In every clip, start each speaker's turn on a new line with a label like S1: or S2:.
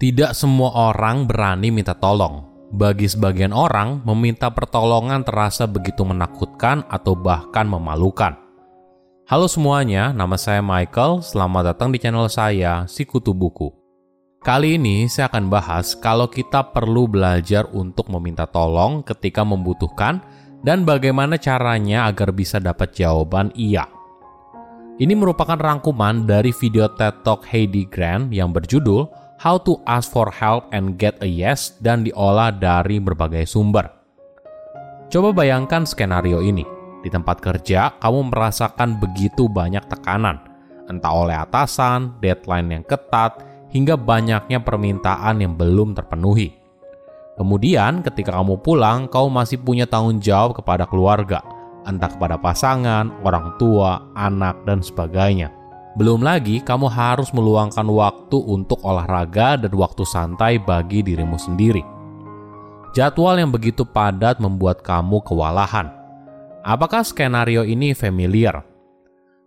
S1: Tidak semua orang berani minta tolong. Bagi sebagian orang, meminta pertolongan terasa begitu menakutkan atau bahkan memalukan. Halo semuanya, nama saya Michael. Selamat datang di channel saya, Sikutu Buku. Kali ini saya akan bahas kalau kita perlu belajar untuk meminta tolong ketika membutuhkan dan bagaimana caranya agar bisa dapat jawaban iya. Ini merupakan rangkuman dari video TED Talk Heidi Grant yang berjudul How to Ask for Help and Get a Yes dan diolah dari berbagai sumber. Coba bayangkan skenario ini. Di tempat kerja, kamu merasakan begitu banyak tekanan, entah oleh atasan, deadline yang ketat, hingga banyaknya permintaan yang belum terpenuhi. Kemudian, ketika kamu pulang, kau masih punya tanggung jawab kepada keluarga, entah kepada pasangan, orang tua, anak, dan sebagainya. Belum lagi, kamu harus meluangkan waktu untuk olahraga dan waktu santai bagi dirimu sendiri. Jadwal yang begitu padat membuat kamu kewalahan. Apakah skenario ini familiar?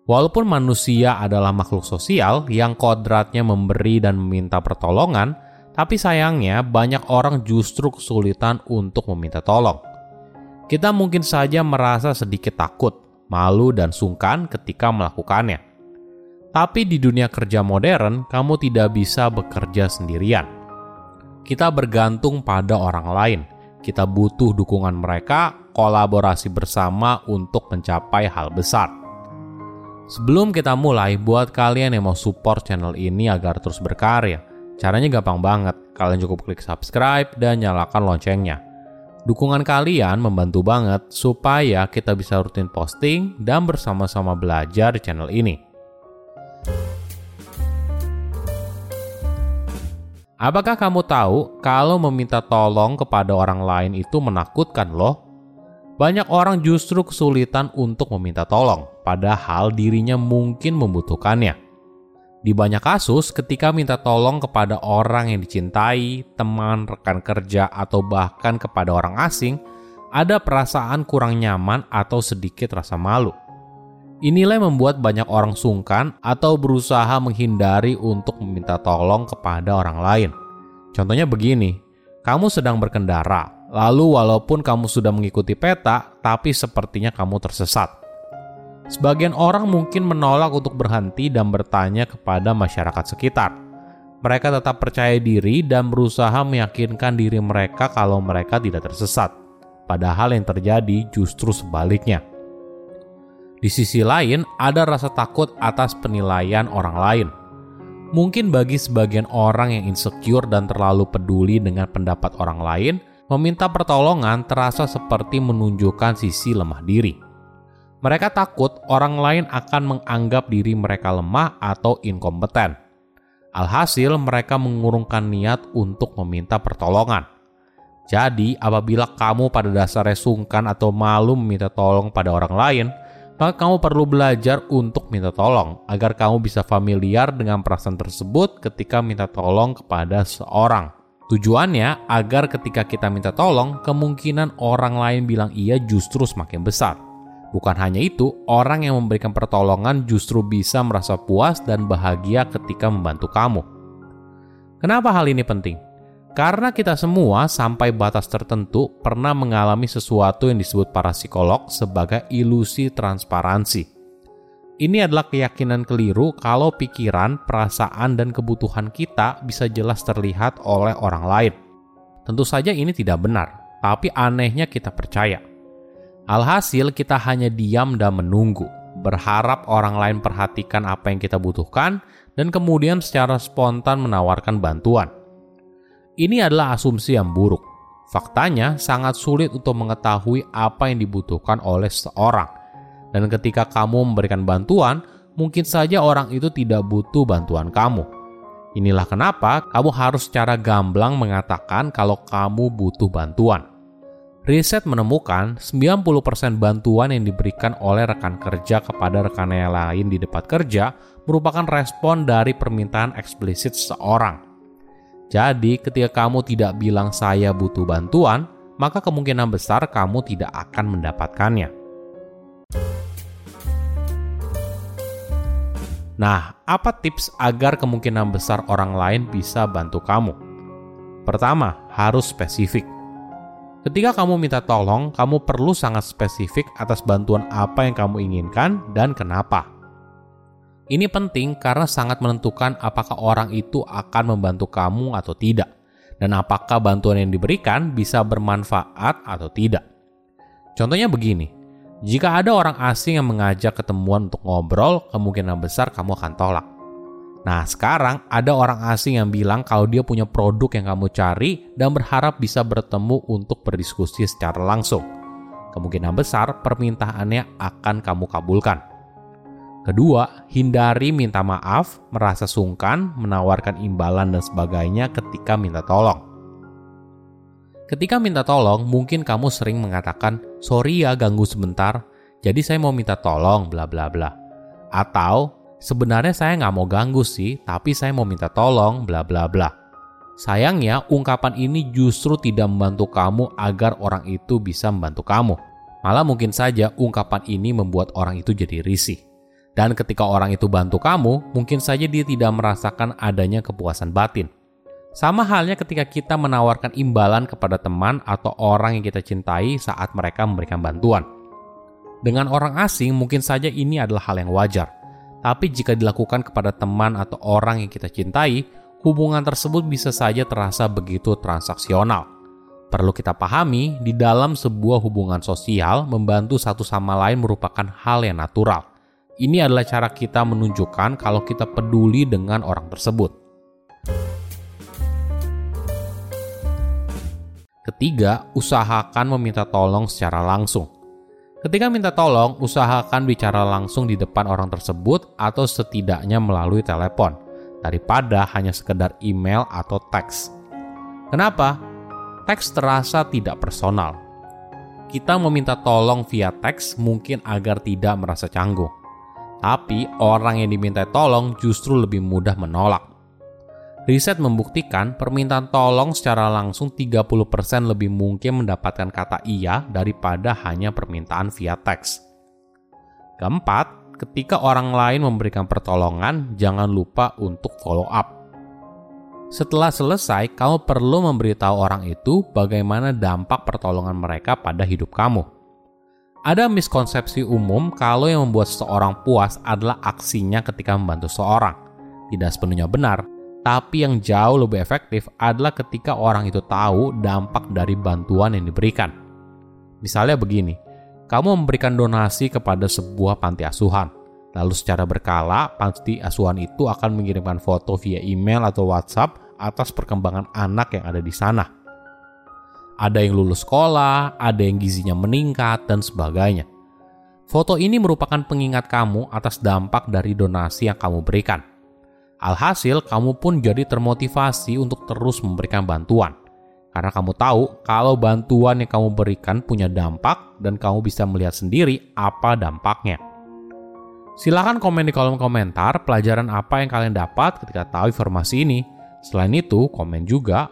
S1: Walaupun manusia adalah makhluk sosial yang kodratnya memberi dan meminta pertolongan, tapi sayangnya banyak orang justru kesulitan untuk meminta tolong. Kita mungkin saja merasa sedikit takut, malu, dan sungkan ketika melakukannya tapi di dunia kerja modern, kamu tidak bisa bekerja sendirian. Kita bergantung pada orang lain. Kita butuh dukungan mereka, kolaborasi bersama untuk mencapai hal besar. Sebelum kita mulai, buat kalian yang mau support channel ini agar terus berkarya, caranya gampang banget. Kalian cukup klik subscribe dan nyalakan loncengnya. Dukungan kalian membantu banget supaya kita bisa rutin posting dan bersama-sama belajar di channel ini. Apakah kamu tahu kalau meminta tolong kepada orang lain itu menakutkan loh? Banyak orang justru kesulitan untuk meminta tolong, padahal dirinya mungkin membutuhkannya. Di banyak kasus, ketika minta tolong kepada orang yang dicintai, teman, rekan kerja, atau bahkan kepada orang asing, ada perasaan kurang nyaman atau sedikit rasa malu. Inilah yang membuat banyak orang sungkan atau berusaha menghindari untuk meminta tolong kepada orang lain. Contohnya begini, kamu sedang berkendara, lalu walaupun kamu sudah mengikuti peta, tapi sepertinya kamu tersesat. Sebagian orang mungkin menolak untuk berhenti dan bertanya kepada masyarakat sekitar. Mereka tetap percaya diri dan berusaha meyakinkan diri mereka kalau mereka tidak tersesat. Padahal yang terjadi justru sebaliknya di sisi lain, ada rasa takut atas penilaian orang lain. Mungkin bagi sebagian orang yang insecure dan terlalu peduli dengan pendapat orang lain, meminta pertolongan terasa seperti menunjukkan sisi lemah diri. Mereka takut orang lain akan menganggap diri mereka lemah atau inkompeten. Alhasil, mereka mengurungkan niat untuk meminta pertolongan. Jadi, apabila kamu pada dasarnya sungkan atau malu meminta tolong pada orang lain, maka kamu perlu belajar untuk minta tolong agar kamu bisa familiar dengan perasaan tersebut ketika minta tolong kepada seorang. Tujuannya agar ketika kita minta tolong, kemungkinan orang lain bilang iya justru semakin besar. Bukan hanya itu, orang yang memberikan pertolongan justru bisa merasa puas dan bahagia ketika membantu kamu. Kenapa hal ini penting? Karena kita semua sampai batas tertentu pernah mengalami sesuatu yang disebut para psikolog sebagai ilusi transparansi. Ini adalah keyakinan keliru kalau pikiran, perasaan, dan kebutuhan kita bisa jelas terlihat oleh orang lain. Tentu saja ini tidak benar, tapi anehnya kita percaya. Alhasil kita hanya diam dan menunggu, berharap orang lain perhatikan apa yang kita butuhkan, dan kemudian secara spontan menawarkan bantuan. Ini adalah asumsi yang buruk. Faktanya sangat sulit untuk mengetahui apa yang dibutuhkan oleh seseorang. Dan ketika kamu memberikan bantuan, mungkin saja orang itu tidak butuh bantuan kamu. Inilah kenapa kamu harus secara gamblang mengatakan kalau kamu butuh bantuan. Riset menemukan 90% bantuan yang diberikan oleh rekan kerja kepada rekannya lain di tempat kerja merupakan respon dari permintaan eksplisit seseorang. Jadi, ketika kamu tidak bilang "saya butuh bantuan", maka kemungkinan besar kamu tidak akan mendapatkannya. Nah, apa tips agar kemungkinan besar orang lain bisa bantu kamu? Pertama, harus spesifik. Ketika kamu minta tolong, kamu perlu sangat spesifik atas bantuan apa yang kamu inginkan dan kenapa. Ini penting karena sangat menentukan apakah orang itu akan membantu kamu atau tidak, dan apakah bantuan yang diberikan bisa bermanfaat atau tidak. Contohnya begini, jika ada orang asing yang mengajak ketemuan untuk ngobrol, kemungkinan besar kamu akan tolak. Nah, sekarang ada orang asing yang bilang kalau dia punya produk yang kamu cari dan berharap bisa bertemu untuk berdiskusi secara langsung. Kemungkinan besar permintaannya akan kamu kabulkan. Kedua, hindari minta maaf, merasa sungkan, menawarkan imbalan dan sebagainya ketika minta tolong. Ketika minta tolong, mungkin kamu sering mengatakan, "Sorry ya, ganggu sebentar. Jadi saya mau minta tolong, bla bla bla." Atau, "Sebenarnya saya nggak mau ganggu sih, tapi saya mau minta tolong, bla bla bla." Sayangnya, ungkapan ini justru tidak membantu kamu agar orang itu bisa membantu kamu. Malah mungkin saja ungkapan ini membuat orang itu jadi risih. Dan ketika orang itu bantu kamu, mungkin saja dia tidak merasakan adanya kepuasan batin. Sama halnya ketika kita menawarkan imbalan kepada teman atau orang yang kita cintai saat mereka memberikan bantuan. Dengan orang asing, mungkin saja ini adalah hal yang wajar. Tapi jika dilakukan kepada teman atau orang yang kita cintai, hubungan tersebut bisa saja terasa begitu transaksional. Perlu kita pahami, di dalam sebuah hubungan sosial, membantu satu sama lain merupakan hal yang natural. Ini adalah cara kita menunjukkan kalau kita peduli dengan orang tersebut. Ketiga, usahakan meminta tolong secara langsung. Ketika minta tolong, usahakan bicara langsung di depan orang tersebut atau setidaknya melalui telepon, daripada hanya sekedar email atau teks. Kenapa? Teks terasa tidak personal. Kita meminta tolong via teks mungkin agar tidak merasa canggung. Tapi orang yang diminta tolong justru lebih mudah menolak. Riset membuktikan permintaan tolong secara langsung 30% lebih mungkin mendapatkan kata iya daripada hanya permintaan via teks. Keempat, ketika orang lain memberikan pertolongan, jangan lupa untuk follow up. Setelah selesai, kamu perlu memberitahu orang itu bagaimana dampak pertolongan mereka pada hidup kamu. Ada miskonsepsi umum kalau yang membuat seseorang puas adalah aksinya ketika membantu seseorang. Tidak sepenuhnya benar, tapi yang jauh lebih efektif adalah ketika orang itu tahu dampak dari bantuan yang diberikan. Misalnya begini, kamu memberikan donasi kepada sebuah panti asuhan. Lalu secara berkala, panti asuhan itu akan mengirimkan foto via email atau WhatsApp atas perkembangan anak yang ada di sana. Ada yang lulus sekolah, ada yang gizinya meningkat, dan sebagainya. Foto ini merupakan pengingat kamu atas dampak dari donasi yang kamu berikan. Alhasil, kamu pun jadi termotivasi untuk terus memberikan bantuan. Karena kamu tahu kalau bantuan yang kamu berikan punya dampak dan kamu bisa melihat sendiri apa dampaknya. Silahkan komen di kolom komentar pelajaran apa yang kalian dapat ketika tahu informasi ini. Selain itu, komen juga